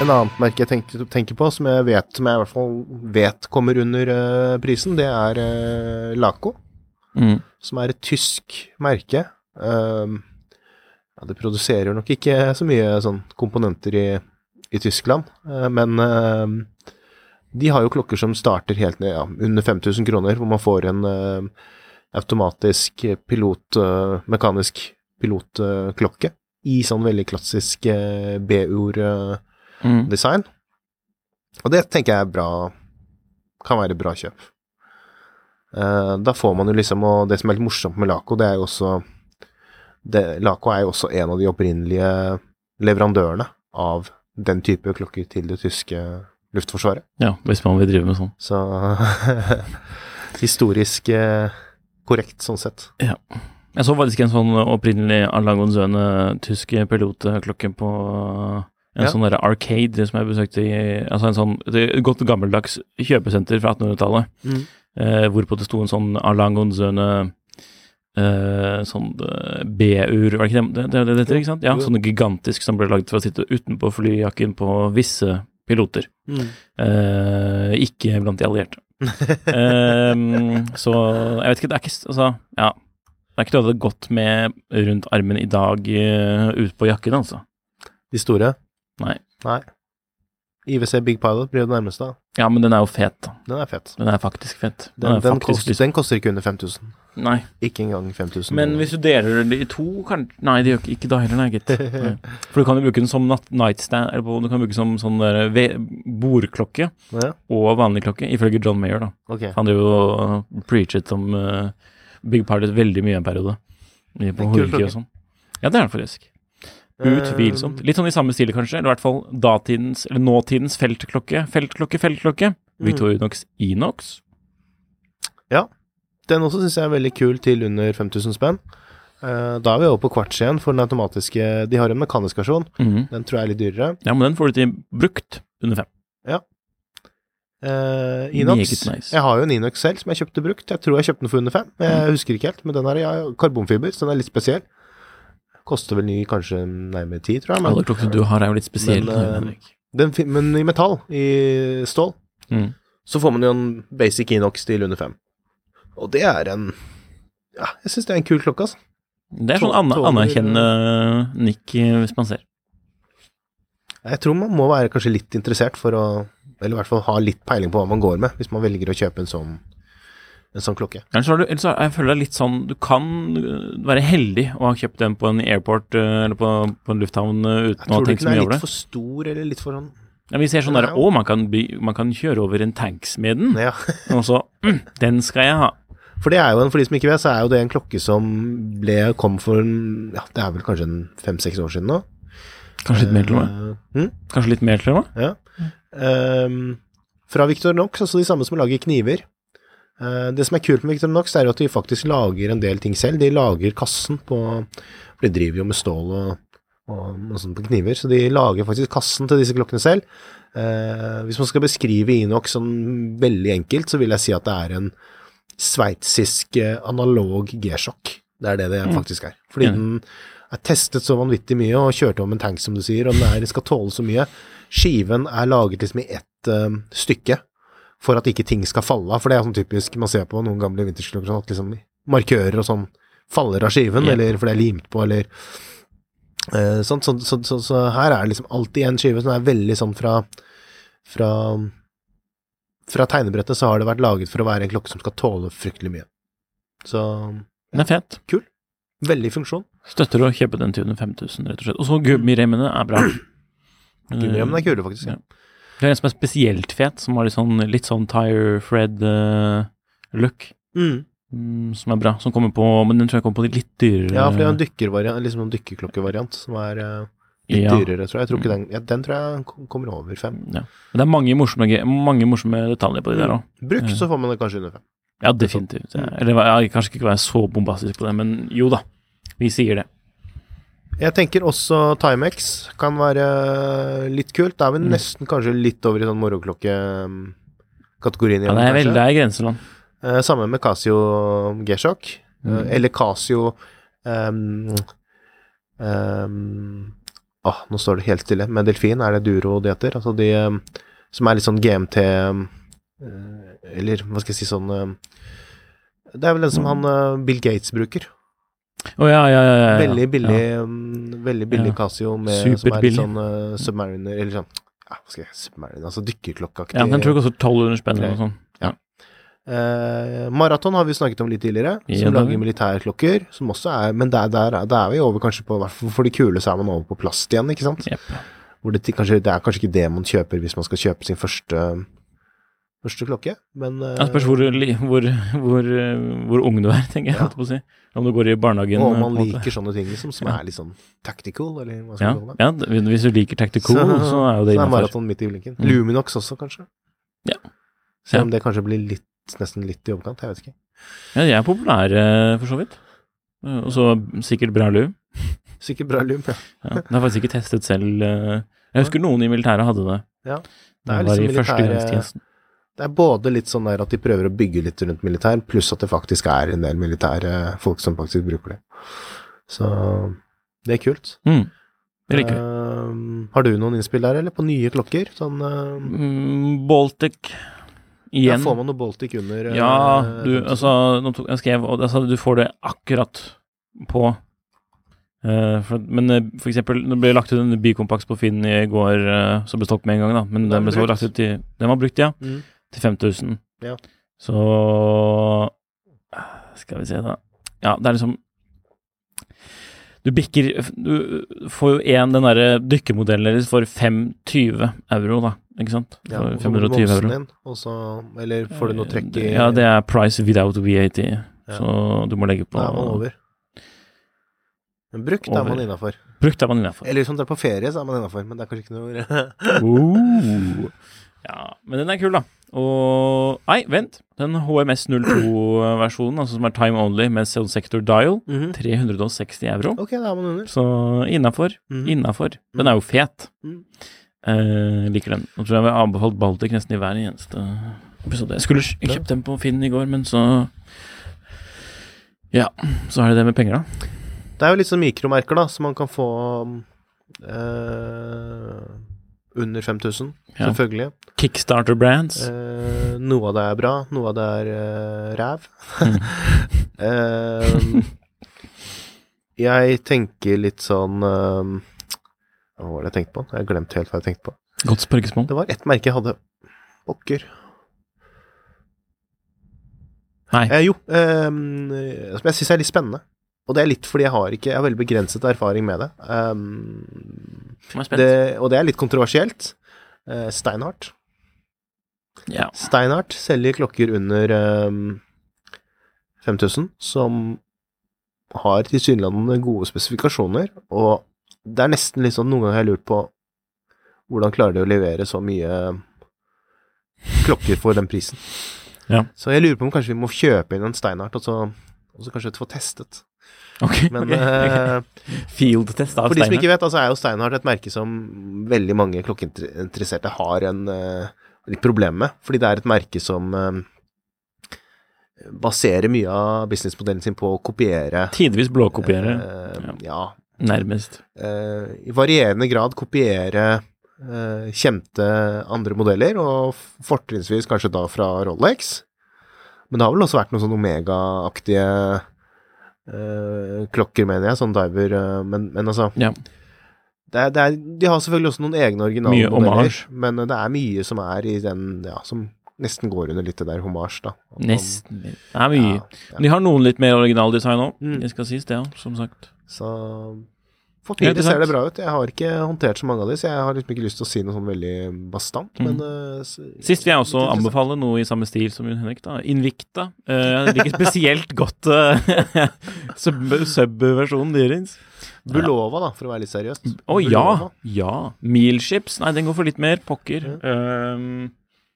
Speaker 2: En annet merke jeg tenker, tenker på, som jeg vet, som jeg i hvert fall vet kommer under uh, prisen, det er uh, Laco,
Speaker 1: Mm.
Speaker 2: som er et tysk merke. Um, ja, det produserer nok ikke så mye sånn komponenter i, i Tyskland, uh, men uh, de har jo klokker som starter helt ned ja, under 5000 kroner, hvor man får en eh, automatisk pilot, mekanisk pilotklokke i sånn veldig klassisk uh, B-ord-design.
Speaker 1: Mm.
Speaker 2: Og det tenker jeg er bra kan være bra kjøp. Uh, da får man jo liksom Og det som er litt morsomt med Laco, det er jo også det, Laco er jo også en av de opprinnelige leverandørene av den type klokker til det tyske Luftforsvaret.
Speaker 1: Ja, hvis man vil drive med sånn.
Speaker 2: Så historisk eh, korrekt, sånn sett. Ja.
Speaker 1: Jeg så faktisk en sånn opprinnelig Alagonzøne tysk pilotklokke på en
Speaker 2: Ja.
Speaker 1: sånn der arcade som jeg besøkte i Altså en sånn et godt gammeldags kjøpesenter fra 1800-tallet.
Speaker 2: Mm.
Speaker 1: Eh, hvorpå det sto en sånn Alangonzøne eh, sånn eh, B-ur, var det ikke det det, det, det ikke sant? Ja, sånn gigantisk som ble laget for å sitte utenpå flyjakken på visse piloter.
Speaker 2: Mm.
Speaker 1: Eh, ikke blant de allierte. Ehm, så jeg vet ikke, det er ikke Altså, ja. Det er ikke noe du hadde gått med rundt armen i dag uh, ut på jakken, altså.
Speaker 2: De store?
Speaker 1: Nei.
Speaker 2: Nei. IWC Big Pilot blir jo det nærmeste. da.
Speaker 1: Ja, men den er jo fet, da.
Speaker 2: Den er fet.
Speaker 1: Den er faktisk fet.
Speaker 2: Den,
Speaker 1: er
Speaker 2: den,
Speaker 1: faktisk
Speaker 2: koster, den koster ikke under 5000.
Speaker 1: Nei.
Speaker 2: Ikke engang 5000.
Speaker 1: Men hvis du deler det i to, kan Nei, det gjør ikke, ikke da heller, nei, gitt. Nei. For du kan jo bruke den som nightstand, eller du kan bruke den som sånn der bordklokke
Speaker 2: Ja,
Speaker 1: og vanlig klokke, ifølge John Mayer, da.
Speaker 2: Okay.
Speaker 1: Han driver jo preachet om uh, Big Pilot veldig mye en periode. På
Speaker 2: kul
Speaker 1: og sånn. Ja, det er han faktisk. Utvilsomt. Litt sånn i samme stil, kanskje. Eller i hvert fall datidens, eller nåtidens feltklokke. Feltklokke, feltklokke.
Speaker 2: Mm.
Speaker 1: Victorinox Inox.
Speaker 2: Den også syns jeg er veldig kul til under 5000 spenn. Eh, da er vi over på kvarts igjen for den automatiske De har en mekanisk versjon.
Speaker 1: Mm.
Speaker 2: Den tror jeg er litt dyrere.
Speaker 1: Ja, men den får du til brukt under fem.
Speaker 2: Ja Inox.
Speaker 1: Meget nice.
Speaker 2: Jeg har jo en Inox selv som jeg kjøpte brukt. Jeg tror jeg kjøpte den for under fem. Jeg
Speaker 1: Mm.
Speaker 2: husker ikke helt, men den har ja, karbonfiber, så den er litt spesiell. Koster vel ny kanskje nærmere ti, tror jeg.
Speaker 1: Alle
Speaker 2: Men,
Speaker 1: klokker du har er jo litt spesielle.
Speaker 2: Men, eh, den, men i metall, i stål,
Speaker 1: Mm.
Speaker 2: så får man jo en basic Inox-stil under fem. Og det er en Ja, jeg syns det er en kul klokke, altså.
Speaker 1: Det er sånn
Speaker 2: an
Speaker 1: anerkjennende nikk eh, hvis man ser.
Speaker 2: Jeg tror man må være kanskje litt interessert for å Eller i hvert fall ha litt peiling på hva man går med, hvis man velger å kjøpe en sånn, en sånn klokke.
Speaker 1: Ellers har du, ellers har, jeg føler det er litt sånn Du kan øh, være heldig å ha kjøpt den på en airport øh, eller på, på en lufthavn øh,
Speaker 2: Jeg
Speaker 1: over det.
Speaker 2: tror du ikke den er litt for stor, eller litt for sånn
Speaker 1: Ja, vi ser sånn der
Speaker 2: er
Speaker 1: Å, man kan, by, man kan kjøre over en tanks med den.
Speaker 2: Ja.
Speaker 1: Og så mm, Den skal jeg ha.
Speaker 2: For det er jo, en- for de som ikke vet, så er jo det en klokke som ble, kom for en, ja, det er vel kanskje en fem-seks år siden nå.
Speaker 1: Kanskje litt mer til og med.
Speaker 2: Eh, hm?
Speaker 1: Kanskje litt mer til og med.
Speaker 2: Ja. Um, fra Victorinox, altså de samme som lager kniver. Eh, det som er kult med Victor Nox er at de faktisk lager en del ting selv. De lager kassen på For de driver jo med stål og, og, og sånt på kniver, så de lager faktisk kassen til disse klokkene selv. Eh, hvis man skal beskrive Inox sånn veldig enkelt, så vil jeg si at det er en sveitsisk eh, analog G-sjokk. Det er det det
Speaker 1: Mm.
Speaker 2: faktisk er. Fordi
Speaker 1: Ja.
Speaker 2: den er testet så vanvittig mye og kjørte om en tank, som du sier, og den er, skal tåle så mye. Skiven er laget liksom i ett uh, stykke for at ikke ting skal falle av, for det er sånn typisk man ser på noen gamle vintersklokker, sånn at liksom markører og sånn faller av skiven,
Speaker 1: yeah.
Speaker 2: eller for det er limt på, eller uh, sånt. Så, så, så, så her er det liksom alltid en skive som er veldig sånn fra fra fra tegnebrettet så har det vært laget for å være en klokke som skal tåle fryktelig mye. Så
Speaker 1: Den er fet.
Speaker 2: veldig funksjon.
Speaker 1: Støtter å kjøpe den til under 5000, rett og slett. Og så gummiremmene er bra.
Speaker 2: Gummiremmene er kule, faktisk.
Speaker 1: Ja. Det er en som er spesielt fet, som har litt sånn, litt sånn tire thread eh, look.
Speaker 2: Mm.
Speaker 1: Mm, som er bra. Som kommer på Men den tror jeg kommer på litt dyrere
Speaker 2: Ja, for det er en dykkervariant, liksom en dykkerklokkevariant som er eh, litt
Speaker 1: Ja.
Speaker 2: dyrere, tror jeg. Jeg tror ikke den ja, Den tror jeg kommer over fem.
Speaker 1: Ja. Men det er mange morsomme, mange morsomme detaljer på de der òg.
Speaker 2: Brukt så får man det kanskje under fem.
Speaker 1: Ja, definitivt. Ja. Eller jeg kanskje ikke være så bombastisk på det, men jo da. Vi sier det.
Speaker 2: Jeg tenker også Timex kan være litt kult. Da er vi
Speaker 1: Mm.
Speaker 2: nesten kanskje litt over i sånn morgenklokkekategorien.
Speaker 1: Ja, det er veldig i grenseland.
Speaker 2: Eh, samme med Casio G-Shock. eh,
Speaker 1: Mm.
Speaker 2: eller Casio um, um, Åh, nå står det helt stille. Med delfin er det Duro det heter. Altså de um, som er litt sånn GMT um, eh, Eller hva skal jeg si sånn um, Det er vel den som han uh, Bill Gates bruker.
Speaker 1: Å ja, ja, ja. ja, ja.
Speaker 2: Veldig billig,
Speaker 1: Ja.
Speaker 2: um, veldig billig
Speaker 1: Ja.
Speaker 2: Casio med, som er litt sånn uh, Submariner Eller sånn ja, hva skal jeg Submariner, altså dykkerklokkeaktig.
Speaker 1: ja, den tror jeg koster 1200 spenn eller noe sånt.
Speaker 2: Eh, Maraton har vi snakket om litt tidligere,
Speaker 1: Ja,
Speaker 2: som lager militærklokker. Som også er Men der, der, er- der er vi over kanskje på For de kule så er man over på plast igjen, ikke sant?
Speaker 1: Yep.
Speaker 2: Hvor det, kanskje, det er kanskje ikke det man kjøper hvis man skal kjøpe sin første første klokke, men eh,
Speaker 1: Det spørs hvor, hvor, hvor, hvor ung du er, tenker jeg.
Speaker 2: Ja.
Speaker 1: å si. Om du går i barnehagen.
Speaker 2: Og om
Speaker 1: eh,
Speaker 2: man liker sånne ting liksom, som
Speaker 1: Ja.
Speaker 2: er litt sånn tactical, eller hva skal man kalle det.
Speaker 1: ja, hvis du liker tactical, så, er jo det
Speaker 2: så er
Speaker 1: innafor.
Speaker 2: maraton midt i blinken.
Speaker 1: Mm.
Speaker 2: Luminox også, kanskje.
Speaker 1: Ja.
Speaker 2: Selv
Speaker 1: Ja.
Speaker 2: om det kanskje blir litt, nesten litt i overkant, jeg vet ikke.
Speaker 1: Ja, de er populære, for så vidt. Eh, Og så sikkert bra lum.
Speaker 2: Sikkert bra lum, ja.
Speaker 1: Ja, det har faktisk ikke testet selv. Jeg husker noen i militæret hadde det.
Speaker 2: Ja, det er liksom militære-. Det er både litt sånn der at de prøver å bygge litt rundt militær, pluss at det faktisk er en del militære folk som faktisk bruker det. Så det er kult.
Speaker 1: Mm. Det liker vi.
Speaker 2: Uh, har du noen innspill der, eller på nye klokker? Sånn uh,
Speaker 1: Mm, Baltic igjen.
Speaker 2: Får man noe Baltic under? eh,
Speaker 1: Ja, du, altså, nå tok, jeg skrev, og altså, du får det akkurat på Uh, for, Men uh, for eksempel, det ble lagt ut en bikompaks på Finn i går uh, som ble stoppet med en gang, da. Men
Speaker 2: Den
Speaker 1: den ble
Speaker 2: ble
Speaker 1: så
Speaker 2: brukt.
Speaker 1: lagt ut i Den var brukt, ja.
Speaker 2: Mm.
Speaker 1: Til 5000.
Speaker 2: Ja.
Speaker 1: Så Skal vi se, da. Ja, det er liksom Du bikker Du får jo én den derre dykkermodellen deres for 520 euro, da. Ikke sant?
Speaker 2: Ja,
Speaker 1: For
Speaker 2: og så må du
Speaker 1: 520 euro.
Speaker 2: Din, og så, eller får du noe trekk i
Speaker 1: Ja, det er price without VAT.
Speaker 2: Ja.
Speaker 1: Så du må legge på
Speaker 2: Da er man over. Men brukt er man innafor.
Speaker 1: Brukt er man innafor.
Speaker 2: Eller hvis man drar på ferie, så er man innafor, men det er kanskje ikke noe
Speaker 1: Oh. Ja, men den er kul, da. Og Nei, vent. Den HMS 02-versjonen, altså som er time only med sound sector dial,
Speaker 2: Mhm.
Speaker 1: 360 euro.
Speaker 2: Ok, da er man under.
Speaker 1: Så innafor.
Speaker 2: Mhm.
Speaker 1: Innafor. Den er jo fet.
Speaker 2: Mm.
Speaker 1: Eh, liker den. Nå tror jeg vi har anbefalt Baltic nesten i hver eneste episode. Jeg skulle kjøpt den på Finn i går, men så Ja, så er det det med penger, da.
Speaker 2: Det er jo litt sånn mikromerker, da, som man kan få eh, under 5000,
Speaker 1: Ja.
Speaker 2: selvfølgelig.
Speaker 1: Kickstarter brands.
Speaker 2: Eh, noe av det er bra, noe av det er eh, ræv.
Speaker 1: Mm.
Speaker 2: Eh, jeg tenker litt sånn eh, Hva var det jeg tenkte på? Jeg har glemt helt hva jeg tenkte på.
Speaker 1: Godt spørsmål.
Speaker 2: Det var ett merke jeg hadde. Pokker.
Speaker 1: Nei.
Speaker 2: Eh, jo, eh, som jeg syns er litt spennende. Og det er litt fordi jeg har ikke Jeg har veldig begrenset erfaring med det. Um,
Speaker 1: er
Speaker 2: det og det er litt kontroversielt. Uh, Steinhardt.
Speaker 1: Ja.
Speaker 2: Steinhardt selger klokker under um, 5000 som har tilsynelatende gode spesifikasjoner, og det er nesten litt sånn Noen ganger har jeg lurt på hvordan klarer de å levere så mye klokker for den prisen.
Speaker 1: Ja.
Speaker 2: Så jeg lurer på om kanskje vi må kjøpe inn en Steinhardt, og så, og så kanskje få testet.
Speaker 1: Ok.
Speaker 2: Men
Speaker 1: ok.
Speaker 2: okay.
Speaker 1: Field-test av
Speaker 2: for de som ikke vet, altså er jo Steinhardt et merke som veldig mange klokkeinteresserte har en eh, litt problem med. Fordi det er et merke som eh, baserer mye av businessmodellen sin på å kopiere
Speaker 1: Tidvis blåkopiere,
Speaker 2: eh, ja.
Speaker 1: nærmest.
Speaker 2: eh, I varierende grad kopiere eh, kjente andre modeller, og fortrinnsvis kanskje da fra Rolex. Men det har vel også vært noen sånn Omega-aktige eh, klokker, mener jeg, sånn diver, eh, men, men altså
Speaker 1: Ja.
Speaker 2: det er, det er, de har selvfølgelig også noen egne originale
Speaker 1: Mye
Speaker 2: modeller,
Speaker 1: homage.
Speaker 2: men det er mye som er i den, ja, som nesten går under litt det der homage, da.
Speaker 1: Nesten. Det er mye.
Speaker 2: Ja, ja.
Speaker 1: Men De har noen litt mer originaldesign òg,
Speaker 2: Mm.
Speaker 1: det skal sies det, ja, som sagt.
Speaker 2: Så for
Speaker 1: Ja,
Speaker 2: fire
Speaker 1: interessant.
Speaker 2: ser det bra ut. Jeg har ikke håndtert så mange av de, så jeg har liksom ikke lyst til å si noe sånn veldig bastant,
Speaker 1: Mm.
Speaker 2: men uh,
Speaker 1: Sist vil jeg også anbefale noe i samme stil som Jon Henrik. da. Invicta. Uh, Jeg liker spesielt godt uh, sub- sub-versjonen deres.
Speaker 2: Bulova, da, for å være litt seriøs.
Speaker 1: Å ja! Ja. Mealships. Nei, den går for litt mer. Pokker. Um,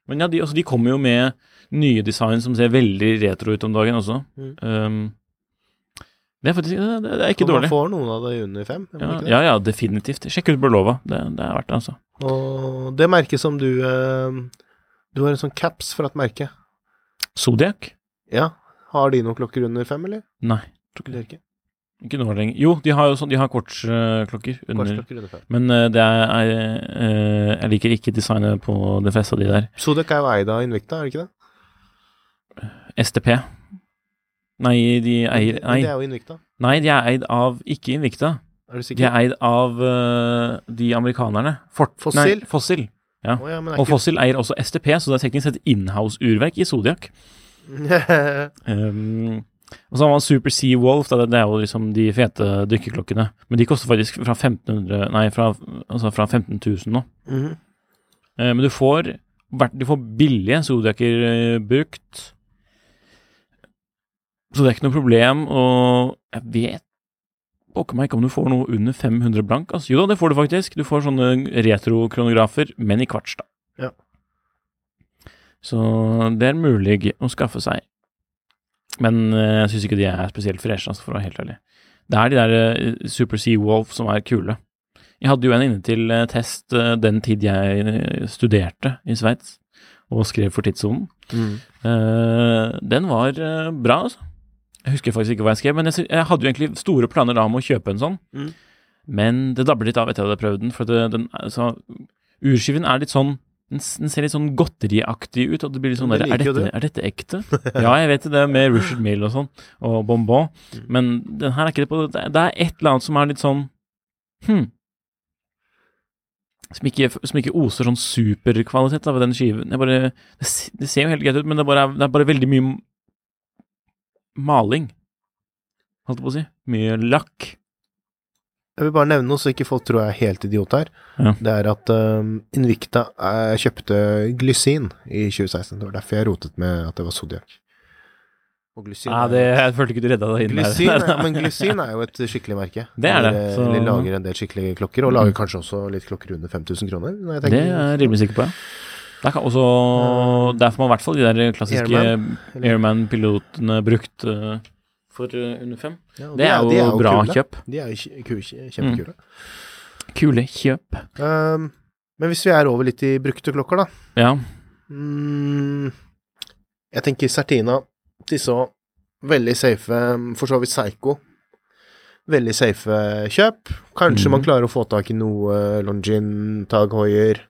Speaker 1: men ja, de, altså, de kommer jo med nye design som ser veldig retro ut om dagen også.
Speaker 2: Mm.
Speaker 1: Um, det er faktisk det, er ikke
Speaker 2: dårlig. man får noen av det under fem.
Speaker 1: Ja, ja, ja, definitivt. Sjekk ut Burlova. Det, det er verdt det, altså.
Speaker 2: Og det merket som du eh, Du har en sånn caps fra et merke.
Speaker 1: Zodiac?
Speaker 2: Ja. Har de noen klokker under fem, eller?
Speaker 1: Nei, tror ikke
Speaker 2: Det ikke.
Speaker 1: Ikke nå lenger. Jo, de har jo sånn, de har kortsklokker under
Speaker 2: under fem.
Speaker 1: Men eh, det er, er eh, Jeg liker ikke designet på de fleste av de der.
Speaker 2: Zodiac er jo eid av Invicta, er det ikke det?
Speaker 1: STP. Nei, de eier
Speaker 2: Men
Speaker 1: Nei,
Speaker 2: Det er jo Invicta.
Speaker 1: nei de er eid av ikke Invicta.
Speaker 2: Er du sikker?
Speaker 1: De er eid av uh, de amerikanerne. Fort,
Speaker 2: Fossil?
Speaker 1: Nei, Fossil. Ja.
Speaker 2: Oh, ja, men er
Speaker 1: Og Fossil eier også STP, så det er teknisk sett inhouse-urverk i Zodiac. Um, og så har man Super Sea Wolf, det det er jo liksom de fete dykkerklokkene. Men de koster faktisk fra 1500 Nei, fra, altså fra 15 000 nå.
Speaker 2: Mhm.
Speaker 1: Eh, men du får du får billige Zodiacer eh, brukt. Så det er ikke noe problem, og jeg vet pokker meg ikke om du får noe under 500 blank. Altså, jo da, det får du faktisk. Du får sånne retrokronografer, men i kvarts, da.
Speaker 2: Ja.
Speaker 1: Så det er mulig å skaffe seg. Men eh, jeg syns ikke de er spesielt freshe, altså, for å være helt ærlig. Det er de der eh, Super Sea Wolf som er kule. Jeg hadde jo en inne til eh, test den tid jeg studerte i Sveits, og skrev for Tidssonen.
Speaker 2: Mm.
Speaker 1: Den var bra, altså. Jeg husker faktisk ikke hva jeg skrev, men jeg, jeg hadde jo egentlig store planer da om å kjøpe en sånn.
Speaker 2: Mm.
Speaker 1: Men det dabber litt av etter jeg hadde prøvd den, for det, den, så, urskiven er litt sånn den, den ser litt sånn godteriaktig ut, og det blir litt sånn
Speaker 2: Det
Speaker 1: der, er dette, er dette ekte? ja, jeg vet det, er med Richard Mill og sånn, og bonbon,
Speaker 2: Mm.
Speaker 1: men den her er ikke det på det. Det er et eller annet som er litt sånn hm. Som ikke, som ikke oser sånn superkvalitet av den skiven. Bare, det, det ser jo helt greit ut, men det er bare, det er bare veldig mye maling. Holdt jeg på å si. Mye lakk.
Speaker 2: Jeg vil bare nevne noe så ikke folk tror jeg er helt idiot her.
Speaker 1: Ja.
Speaker 2: Det er at um, Invicta eh, kjøpte glysin i 2016. Det var derfor jeg rotet med at det var Zodiac. Og glysin
Speaker 1: Ja,
Speaker 2: er-
Speaker 1: det, jeg følte ikke du redda deg inn
Speaker 2: Glysin,
Speaker 1: der.
Speaker 2: Ja, men Glysin er jo et skikkelig merke.
Speaker 1: Det er det, så-
Speaker 2: De lager en del skikkelige klokker, og lager kanskje også litt klokker under 5000 kroner.
Speaker 1: Det er jeg rimelig sikker på, ja. Der, også, der får man i hvert fall de der klassiske
Speaker 2: Airman-pilotene
Speaker 1: Airman-pilotene brukt uh, for eh, under fem.
Speaker 2: Ja, det,
Speaker 1: Det er
Speaker 2: de
Speaker 1: jo bra
Speaker 2: kule.
Speaker 1: kjøp.
Speaker 2: De er jo kjempekule. Mm. kjempekule.
Speaker 1: Kule kjøp.
Speaker 2: Um, men hvis vi er over litt i brukte klokker, da.
Speaker 1: Ja.
Speaker 2: Mm, jeg tenker Certina, så veldig safe, for så vidt Seigo. Veldig safe kjøp. Kanskje
Speaker 1: mm.
Speaker 2: man klarer å få tak i noe Longin, Tag Heuer,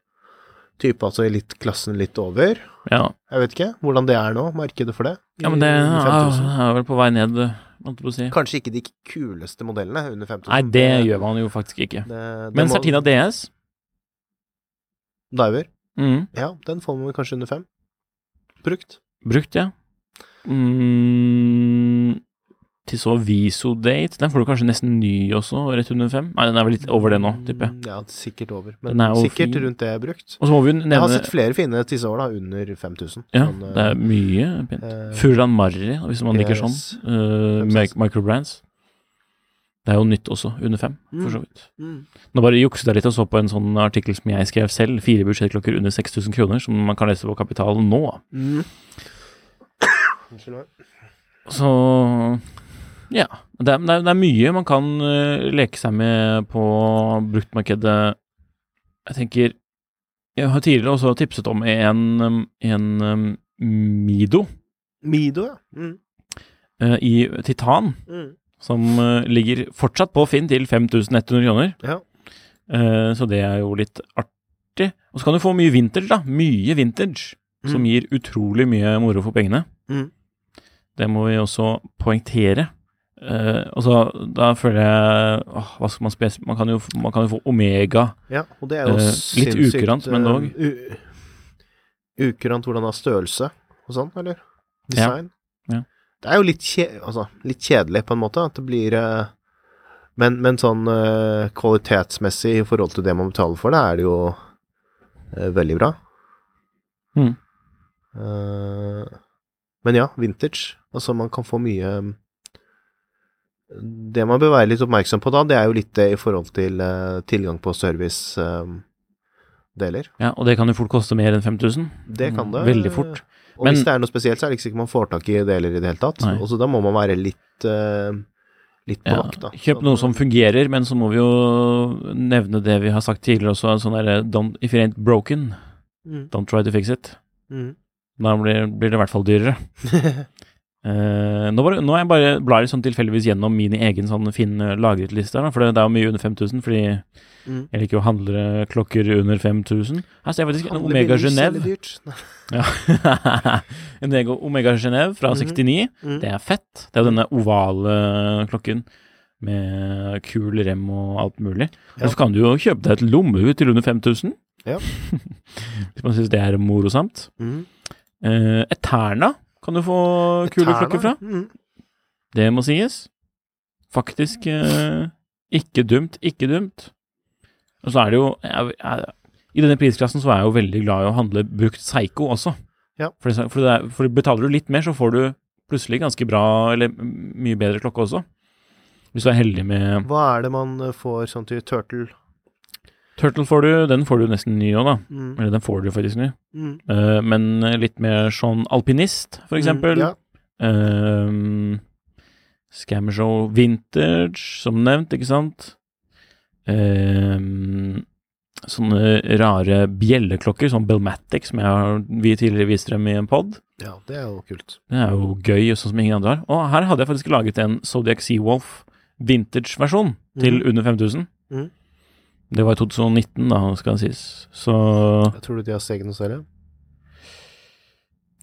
Speaker 2: type altså i litt over.
Speaker 1: ja.
Speaker 2: Jeg vet ikke hvordan det er nå, markedet for det.
Speaker 1: Ja, men det er,
Speaker 2: under 5000.
Speaker 1: er vel på vei ned, måtte jeg si.
Speaker 2: Kanskje ikke de kuleste modellene under 5000.
Speaker 1: Nei, det gjør man jo faktisk ikke.
Speaker 2: Det, det
Speaker 1: Men
Speaker 2: må-
Speaker 1: Certina DS
Speaker 2: Diver,
Speaker 1: mm,
Speaker 2: ja, den får man kanskje under fem. Brukt.
Speaker 1: Brukt, ja. Mm, til så Visodate, den får du kanskje nesten ny også, rett under fem? Nei, den er vel litt over det nå, tipper jeg.
Speaker 2: Mm, Ja, sikkert over. Men
Speaker 1: er
Speaker 2: sikkert
Speaker 1: fin.
Speaker 2: rundt det jeg har brukt.
Speaker 1: Og så må vi jo
Speaker 2: Jeg har sett flere fine tisseår da, under 5000.
Speaker 1: Ja,
Speaker 2: Sånn,
Speaker 1: det er mye pent.
Speaker 2: Uh,
Speaker 1: Furlan Marri, hvis man liker sånn. Uh, microbrands. Det er jo nytt også, under fem, for så vidt.
Speaker 2: mm.
Speaker 1: Nå bare jukset jeg litt og så på en sånn artikkel som jeg skrev selv, fire budsjettklokker under 6000 kroner, som man kan lese på Kapital nå.
Speaker 2: Mm.
Speaker 1: Så ja. Det er, det er, mye man kan eh, leke seg med på bruktmarkedet. Jeg tenker Jeg har tidligere også tipset om en, um, en um, Mido
Speaker 2: Mido, ja. Mm.
Speaker 1: eh, i titan,
Speaker 2: Mm.
Speaker 1: som eh, ligger fortsatt på Finn til 5100 kroner.
Speaker 2: Ja.
Speaker 1: Eh, så det er jo litt artig. Og så kan du få mye vintage, da. Mye vintage. Som
Speaker 2: Mm.
Speaker 1: gir utrolig mye moro for pengene.
Speaker 2: Mm.
Speaker 1: Det må vi også poengtere. Eh, og så da føler jeg åh, Hva skal man spes... Man kan jo, man kan jo få Omega.
Speaker 2: ja, og det er jo
Speaker 1: uh, litt ukurant, men
Speaker 2: eh,
Speaker 1: dog.
Speaker 2: Ukurant hvordan har størrelse og sånn, eller? Design.
Speaker 1: Ja.
Speaker 2: Det er jo litt, kje, altså, litt kjedelig, på en måte, at det blir uh, men, men sånn uh, kvalitetsmessig i forhold til det man betaler for det, er det jo uh, veldig bra.
Speaker 1: Mm.
Speaker 2: Men ja, vintage. Altså, man kan få mye Det man bør være litt oppmerksom på da, det er jo litt det i forhold til uh, tilgang på servicedeler.
Speaker 1: Ja, og det kan jo fort koste mer enn 5000.
Speaker 2: det kan det.
Speaker 1: Veldig fort.
Speaker 2: Og
Speaker 1: Men-
Speaker 2: hvis det er noe spesielt, så er det ikke sikkert man får tak i deler i det hele tatt.
Speaker 1: Nei.
Speaker 2: Og så da må man være litt, uh, litt på
Speaker 1: Ja,
Speaker 2: vakt, da.
Speaker 1: kjøp noe som fungerer, men så må vi jo nevne det vi har sagt tidligere også, sånn derre don't, If it ain't broken,
Speaker 2: Mm.
Speaker 1: don't try to fix it.
Speaker 2: Mm.
Speaker 1: Da blir, blir det i hvert fall dyrere. Eh, nå, var, nå er jeg bare blar jeg sånn tilfeldigvis gjennom min egen sånn fin eh, lagret liste, for det, det er jo mye under 5000, fordi
Speaker 2: Mm.
Speaker 1: jeg liker å handle klokker under 5000. Her ser jeg faktisk en Omega Genève. Ja. en Omega Genève fra
Speaker 2: Mhm.
Speaker 1: 69.
Speaker 2: Mm.
Speaker 1: Det er fett. Det er jo denne ovale klokken med kul rem og alt mulig.
Speaker 2: Ja.
Speaker 1: Og så kan du jo kjøpe deg et lommeur til under 5000.
Speaker 2: Ja.
Speaker 1: Hvis man syns det er morosamt.
Speaker 2: Mm.
Speaker 1: Uh, Eterna kan du få kule klokker fra.
Speaker 2: Mm.
Speaker 1: Det må sies. Faktisk eh, ikke dumt, ikke dumt. Og så er det jo jeg, jeg, i denne prisklassen så er jeg jo veldig glad i å handle brukt Seigo også.
Speaker 2: Ja.
Speaker 1: For, det, for, det er, for betaler du litt mer, så får du plutselig ganske bra, eller mye bedre klokke også. Hvis du er heldig med
Speaker 2: Hva er det man eh, får sånn til Turtle?
Speaker 1: Turtle får du, den får du nesten ny òg, da.
Speaker 2: Mm.
Speaker 1: Eller den får du faktisk ny.
Speaker 2: Mm.
Speaker 1: Uh, men litt mer sånn alpinist, for eksempel.
Speaker 2: Mm, ja.
Speaker 1: Uh, Scammershow Vintage, som nevnt, ikke sant? Uh, sånne rare bjelleklokker, sånn Belmatic, som jeg har, vi tidligere viste dem i en pod.
Speaker 2: ja, det er jo kult.
Speaker 1: Det er jo gøy, sånn som ingen andre har. Og her hadde jeg faktisk laget en Zodiac Seawolf vintage-versjon til
Speaker 2: Mhm.
Speaker 1: under 5000.
Speaker 2: Mhm.
Speaker 1: Det var i 2019, da, skal det sies. Så
Speaker 2: Jeg tror du de har steget noe særlig?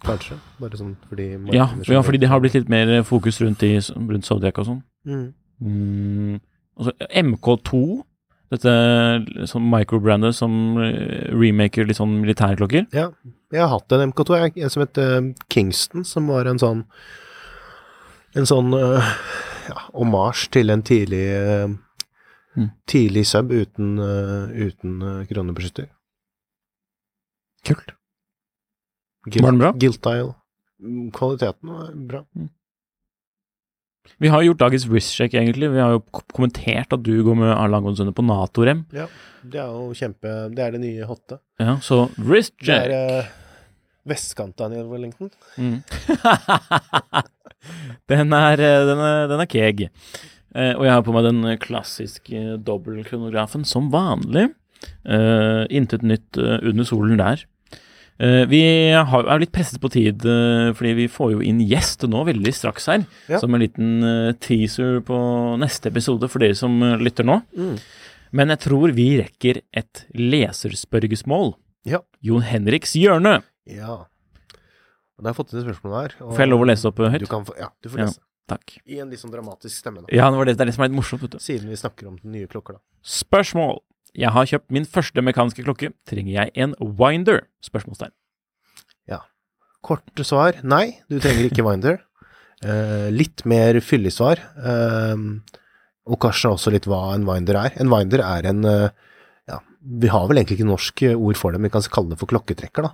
Speaker 2: Kanskje. Bare sånn fordi
Speaker 1: ja, ja, fordi det har blitt litt mer fokus rundt, i, rundt Zodiac og sånn.
Speaker 2: mm.
Speaker 1: Mm, altså MK2, dette sånn microbrandet som eh, remaker litt sånn militærklokker.
Speaker 2: Ja. Jeg har hatt en MK2, jeg, en som het uh, Kingston, som var en sånn En sånn uh, ja, omasj til en tidlig eh,
Speaker 1: Mm.
Speaker 2: Tidlig sub uten, uh, uten kronebeskytter.
Speaker 1: Kult.
Speaker 2: Guilt,
Speaker 1: Var den bra?
Speaker 2: Guiltile. Mm, Kvaliteten var bra.
Speaker 1: Vi har gjort dagens wrist-check, egentlig. Vi har jo kommentert at du går med Arlan Langonsund på Nato-rem.
Speaker 2: Ja, det er jo kjempe Det er det nye hotte.
Speaker 1: Ja, så
Speaker 2: Det
Speaker 1: wrist-check.
Speaker 2: er uh, vestkanta i Wellington.
Speaker 1: Mm. den, er, eh, den, er, den er keg. Eh, og jeg har på meg den klassiske dobbeltkronografen som vanlig. Eh, intet nytt eh, under solen der. Eh, vi er litt presset på tid, eh, fordi vi får jo inn gjest nå veldig straks her.
Speaker 2: Ja.
Speaker 1: Som en liten eh, teaser på neste episode for dere som eh, lytter nå.
Speaker 2: Mm.
Speaker 1: Men jeg tror vi rekker et leserspørgesmål.
Speaker 2: Ja.
Speaker 1: Jon Henriks hjørne.
Speaker 2: Ja. Og har jeg fått inn et spørsmål her. og-
Speaker 1: Får jeg lov å lese opp eh, høyt?
Speaker 2: Du kan få, ja, du får lese. Ja.
Speaker 1: Takk.
Speaker 2: I en litt sånn dramatisk stemme, da.
Speaker 1: Ja, det, var det, det er det som er litt morsomt, vet du.
Speaker 2: Siden vi snakker om den nye klokka, da.
Speaker 1: Spørsmål. Jeg har kjøpt min første mekaniske klokke. Trenger jeg en winder? Spørsmålstegn.
Speaker 2: Korte svar nei, du trenger ikke winder. uh, litt mer fyldig svar. eh, og kanskje også litt hva en winder er. En winder er en uh, ja, Vi har vel egentlig ikke norsk ord for det, men vi kan kalle det for klokketrekker. da.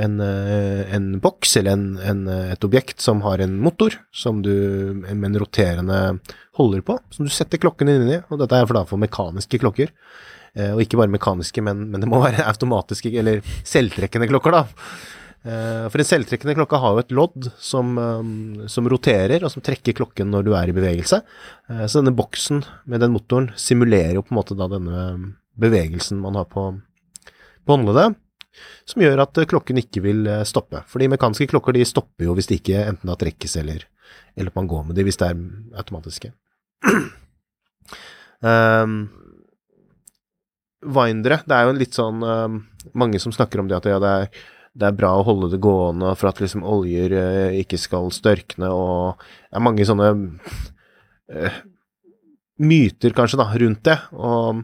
Speaker 2: En, eh, en boks eller en, en, eh, et objekt som har en motor som du med en roterende holder på, som du setter klokken inn i. Og dette er for, da for mekaniske klokker. Eh, og ikke bare mekaniske, men, men det må være automatiske eller selvtrekkende klokker, da. Eh, For en selvtrekkende klokke har jo et lodd som, um, som roterer, og som trekker klokken når du er i bevegelse. Eh, Så denne boksen med den motoren simulerer jo på en måte da denne bevegelsen man har på, på håndleddet, som gjør at eh, klokken ikke vil eh, stoppe. Fordi mekaniske klokker de stopper jo hvis de ikke enten da trekkes eller, eller man går med de hvis det er automatiske. um, Windere, det er jo litt sånn um, Mange som snakker om det at ja, det er det er bra å holde det gående for at liksom oljer uh, ikke skal størkne, og det er mange sånne uh, myter, kanskje, da, rundt det. Og,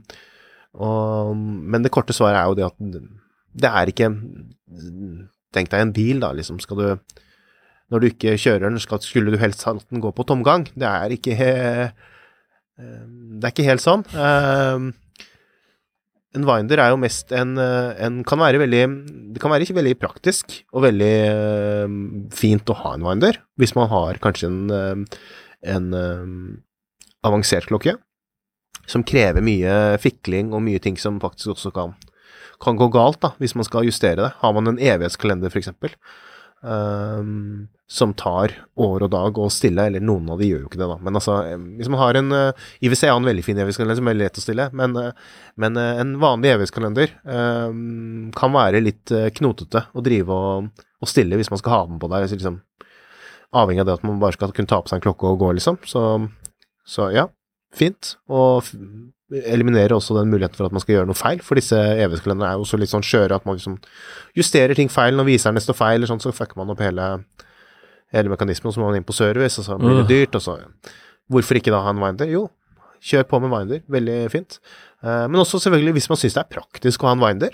Speaker 2: og, men det korte svaret er jo det at det er ikke Tenk deg en bil, da, liksom. Skal du Når du ikke kjører den, skal, skulle du helst ha den gå på tomgang. Det er ikke eh, Det er ikke helt sånn. Eh, en winder er jo mest en, eh, en kan være veldig Det kan være ikke veldig praktisk og veldig fint å ha en winder, hvis man har kanskje en, en avansert klokke som krever mye fikling og mye ting som faktisk også kan, kan gå galt, da, hvis man skal justere det. Har man en evighetskalender, for eksempel, eh, som tar år og dag å stille, eller noen av de gjør jo ikke det, da, men altså, eh, hvis man har en uh, IWC har en veldig fin evighetskalender som er lett å stille, men, uh, men uh, en vanlig evighetskalender um, kan være litt eh, knotete å drive og, og stille hvis man skal ha den på deg, liksom, avhengig av det at man bare skal kunne ta på seg en klokke og gå, liksom. Så, så ja, fint. Og eliminerer også den muligheten for at man skal gjøre noe feil, for disse evighetskalenderne er jo også litt sånn skjøre at man liksom justerer ting feil når viseren står feil, eller sånn, så fucker man opp hele hele mekanismen, og så må man inn på service, og så blir det
Speaker 1: Øh.
Speaker 2: dyrt, og så Hvorfor ikke da ha en winder? Jo, kjør på med winder, veldig fint. Eh, men også selvfølgelig, hvis man syns det er praktisk å ha en winder,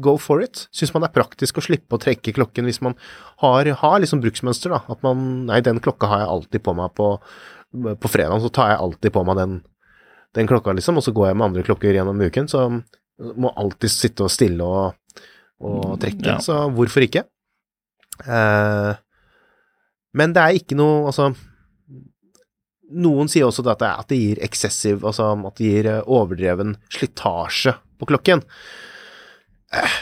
Speaker 2: go for it. Syns man det er praktisk å slippe å trekke klokken hvis man har, har liksom bruksmønster, da. At man Nei, den klokka har jeg alltid på meg på, på fredag, så tar jeg alltid på meg den, den klokka, liksom, og så går jeg med andre klokker gjennom uken, så Må alltid sitte og stille og, og trekke.
Speaker 1: Ja.
Speaker 2: Så hvorfor ikke? Eh, men det er ikke noe Altså Noen sier også at det, at det gir eksessiv Altså at det gir eh, overdreven slitasje på klokken. Eh,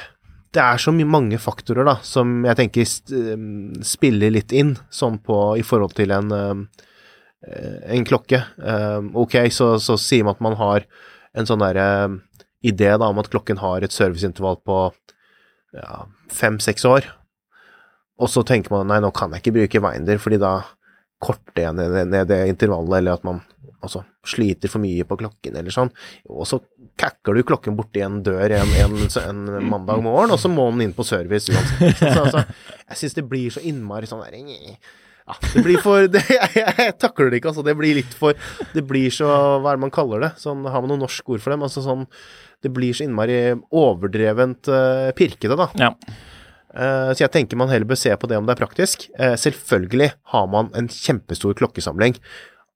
Speaker 2: Det er så mange faktorer da, som jeg tenker eh, spiller litt inn, sånn på i forhold til en, eh, en klokke. Eh, Ok, så, så sier man at man har en sånn derre idé da om at klokken har et serviceintervall på ja, fem-seks år. Og så tenker man nei, nå kan jeg ikke bruke Winder, fordi da korter jeg ned, ned det intervallet, eller at man altså, sliter for mye på klokken, eller sånn. Og så kakker du klokken borti en dør en, en, en mandag morgen, og så må den inn på service uansett. Så, altså, jeg syns det blir så innmari sånn der ja, det blir for det, jeg, jeg takler det ikke, altså. Det blir litt for Det blir så Hva er det man kaller det? Sånn, har man noe norsk ord for dem? Altså sånn Det blir så innmari overdrevent uh, pirkete, da.
Speaker 1: Ja.
Speaker 2: Uh, så jeg tenker man heller bør se på det om det er praktisk. Uh, selvfølgelig har man en kjempestor klokkesamling,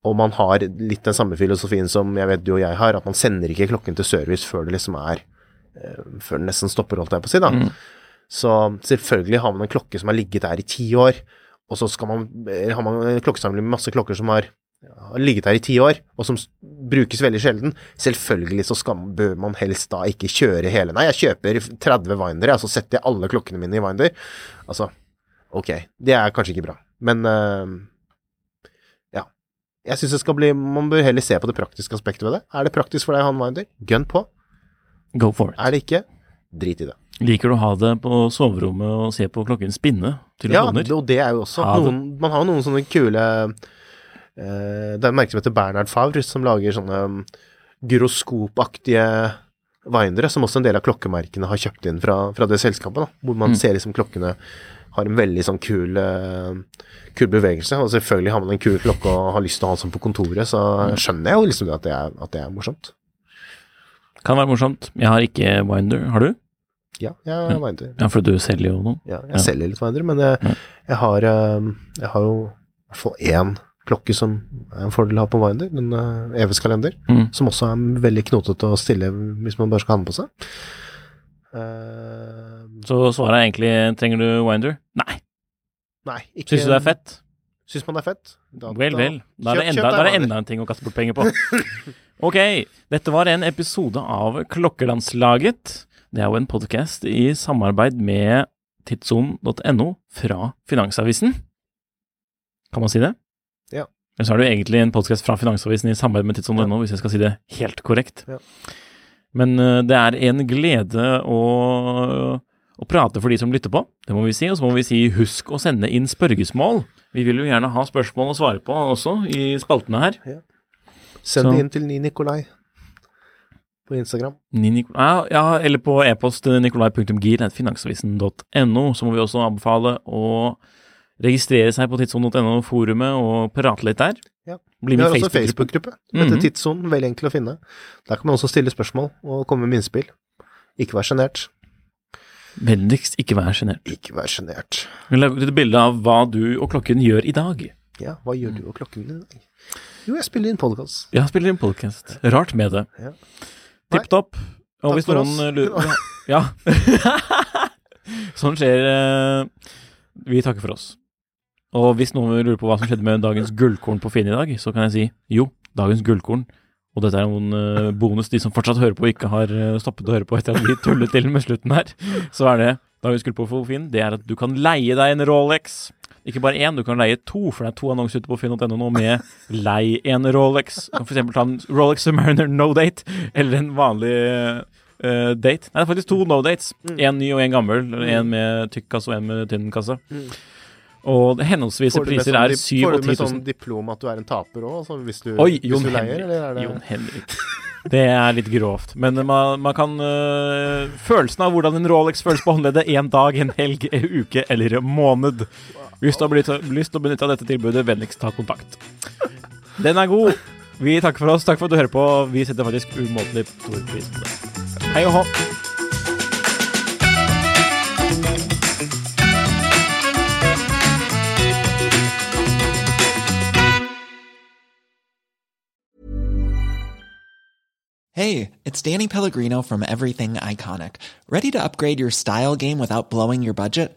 Speaker 2: og man har litt den samme filosofien som jeg vet du og jeg har, at man sender ikke klokken til service før det liksom er Før den nesten stopper, holdt jeg på å si, da. Så selvfølgelig har man en klokke som har ligget der i ti år, og så skal man, eh, har man en klokkesamling med masse klokker som har har ligget her i ti år, og som brukes veldig sjelden. Selvfølgelig så skal, bør man helst da ikke kjøre hele Nei, jeg kjøper 30 Winder, og så setter jeg alle klokkene mine i Winder. Altså, ok, det er kanskje ikke bra, men uh, ja. Jeg syns det skal bli Man bør heller se på det praktiske aspektet ved det. Er det praktisk for deg han Winder? Gun på.
Speaker 1: Go for it.
Speaker 2: Er det ikke? Drit i det.
Speaker 1: Liker du å ha det på soverommet og se på klokken spinne til
Speaker 2: Ja, det- og det er jo også noen Man har jo noen sånne kule eh, Det er en merke som heter Bernhard Favre, som lager sånne um, gyroskopaktige windere, som også en del av klokkemerkene har kjøpt inn fra, fra det selskapet, da, hvor man
Speaker 1: Mm.
Speaker 2: ser liksom klokkene har en veldig sånn kul, uh, kul bevegelse. Og selvfølgelig har man en kul klokke og har lyst til å ha den sånn på kontoret, så
Speaker 1: Mm.
Speaker 2: skjønner jeg jo liksom at det er, at det er morsomt.
Speaker 1: Kan være morsomt. Jeg har ikke Winder. Har du?
Speaker 2: Ja, jeg har winder.
Speaker 1: Ja, for du selger jo noe.
Speaker 2: Ja, jeg
Speaker 1: Ja.
Speaker 2: selger litt winder, men jeg,
Speaker 1: Ja.
Speaker 2: jeg, har, eh, jeg har jo i hvert fall én klokke som er en fordel å ha på winder, en uh, EVS-kalender,
Speaker 1: Mm.
Speaker 2: som også er veldig knotete å stille hvis man bare skal ha den på seg. Uh,
Speaker 1: Så svaret er egentlig trenger du Winder? Nei.
Speaker 2: nei, ikke
Speaker 1: Syns du det er fett?
Speaker 2: Syns man det er fett? Da-
Speaker 1: Vel, vel. Da er det enda, da er det enda en ting å kaste bort penger på. Ok, dette var en episode av Klokkelandslaget. Det er jo en podkast i samarbeid med tidssonen.no fra Finansavisen. Kan man si det?
Speaker 2: Ja.
Speaker 1: Eller så er det jo egentlig en podkast fra Finansavisen i samarbeid med tidssonen.no, hvis jeg skal si det helt korrekt.
Speaker 2: Ja.
Speaker 1: Men eh, det er en glede å, å prate for de som lytter på, det må vi si. Og så må vi si husk å sende inn spørgesmål. Vi vil jo gjerne ha spørsmål å svare på også i spaltene her.
Speaker 2: Ja.
Speaker 1: Send
Speaker 2: det inn til Ni Nikolai på Instagram.
Speaker 1: Ja, ja, eller på e-post nikolai.gir.finansavisen.no. Så må vi også anbefale å registrere seg på tidssonen.no-forumet og prate litt der.
Speaker 2: Ja.
Speaker 1: Bli
Speaker 2: Vi har
Speaker 1: Facebook
Speaker 2: også
Speaker 1: Facebook-gruppen.
Speaker 2: Facebook-gruppe. Dette
Speaker 1: Mhm.
Speaker 2: er Tidssonen, veldig enkel å finne. Der kan man også stille spørsmål og komme med innspill. Ikke vær sjenert.
Speaker 1: Vennligst ikke vær sjenert.
Speaker 2: Ikke vær sjenert.
Speaker 1: Vi lager et bilde av hva du og klokken gjør i dag.
Speaker 2: Ja, hva gjør du og klokken i dag? Jo, jeg spiller inn podkast.
Speaker 1: Jeg spiller inn podcast. Rart med det.
Speaker 2: Ja.
Speaker 1: Tipp topp. Og
Speaker 2: Takk
Speaker 1: hvis
Speaker 2: for
Speaker 1: noen lurer Ja. sånn skjer. eh, Vi takker for oss. Og hvis noen lurer på hva som skjedde med dagens gullkorn på Finn i dag, så kan jeg si jo, dagens gullkorn. Og dette er noen eh, bonus de som fortsatt hører på og ikke har eh, stoppet å høre på etter at vi tullet til med slutten her. Så er det dagens gullkorn på Finn. Det er at du kan leie deg en Rolex. Ikke bare én, du kan leie to, for det er to annonser ute på finn.no nå med lei en Rolex. Du kan eksempel ta en Rolex Submariner no date, eller en vanlig uh, date. Nei, det er faktisk to no dates. Én ny og én gammel. Én med tykk kasse og én med tynn kasse. Og henholdsvise priser
Speaker 2: sånn
Speaker 1: er
Speaker 2: dip-
Speaker 1: 7
Speaker 2: Får du med sånn diplom at du er en taper òg, hvis du,
Speaker 1: Oi,
Speaker 2: hvis du leier, eller er det
Speaker 1: Jon Henrik. Det er litt grovt. Men man, man kan øh, Følelsen av hvordan en Rolex føles på håndleddet en dag, en helg, en uke eller en måned. Hvis du har lyst til å benytte av dette tilbudet, vennligst ta kontakt. Den er god. Vi takker for oss. Takk for at du hører på. Vi setter faktisk umåtelig stor pris på det. Hei og hå.
Speaker 4: Hey, it's Danny Pellegrino from Everything Iconic. Ready to upgrade your style game without blowing your budget?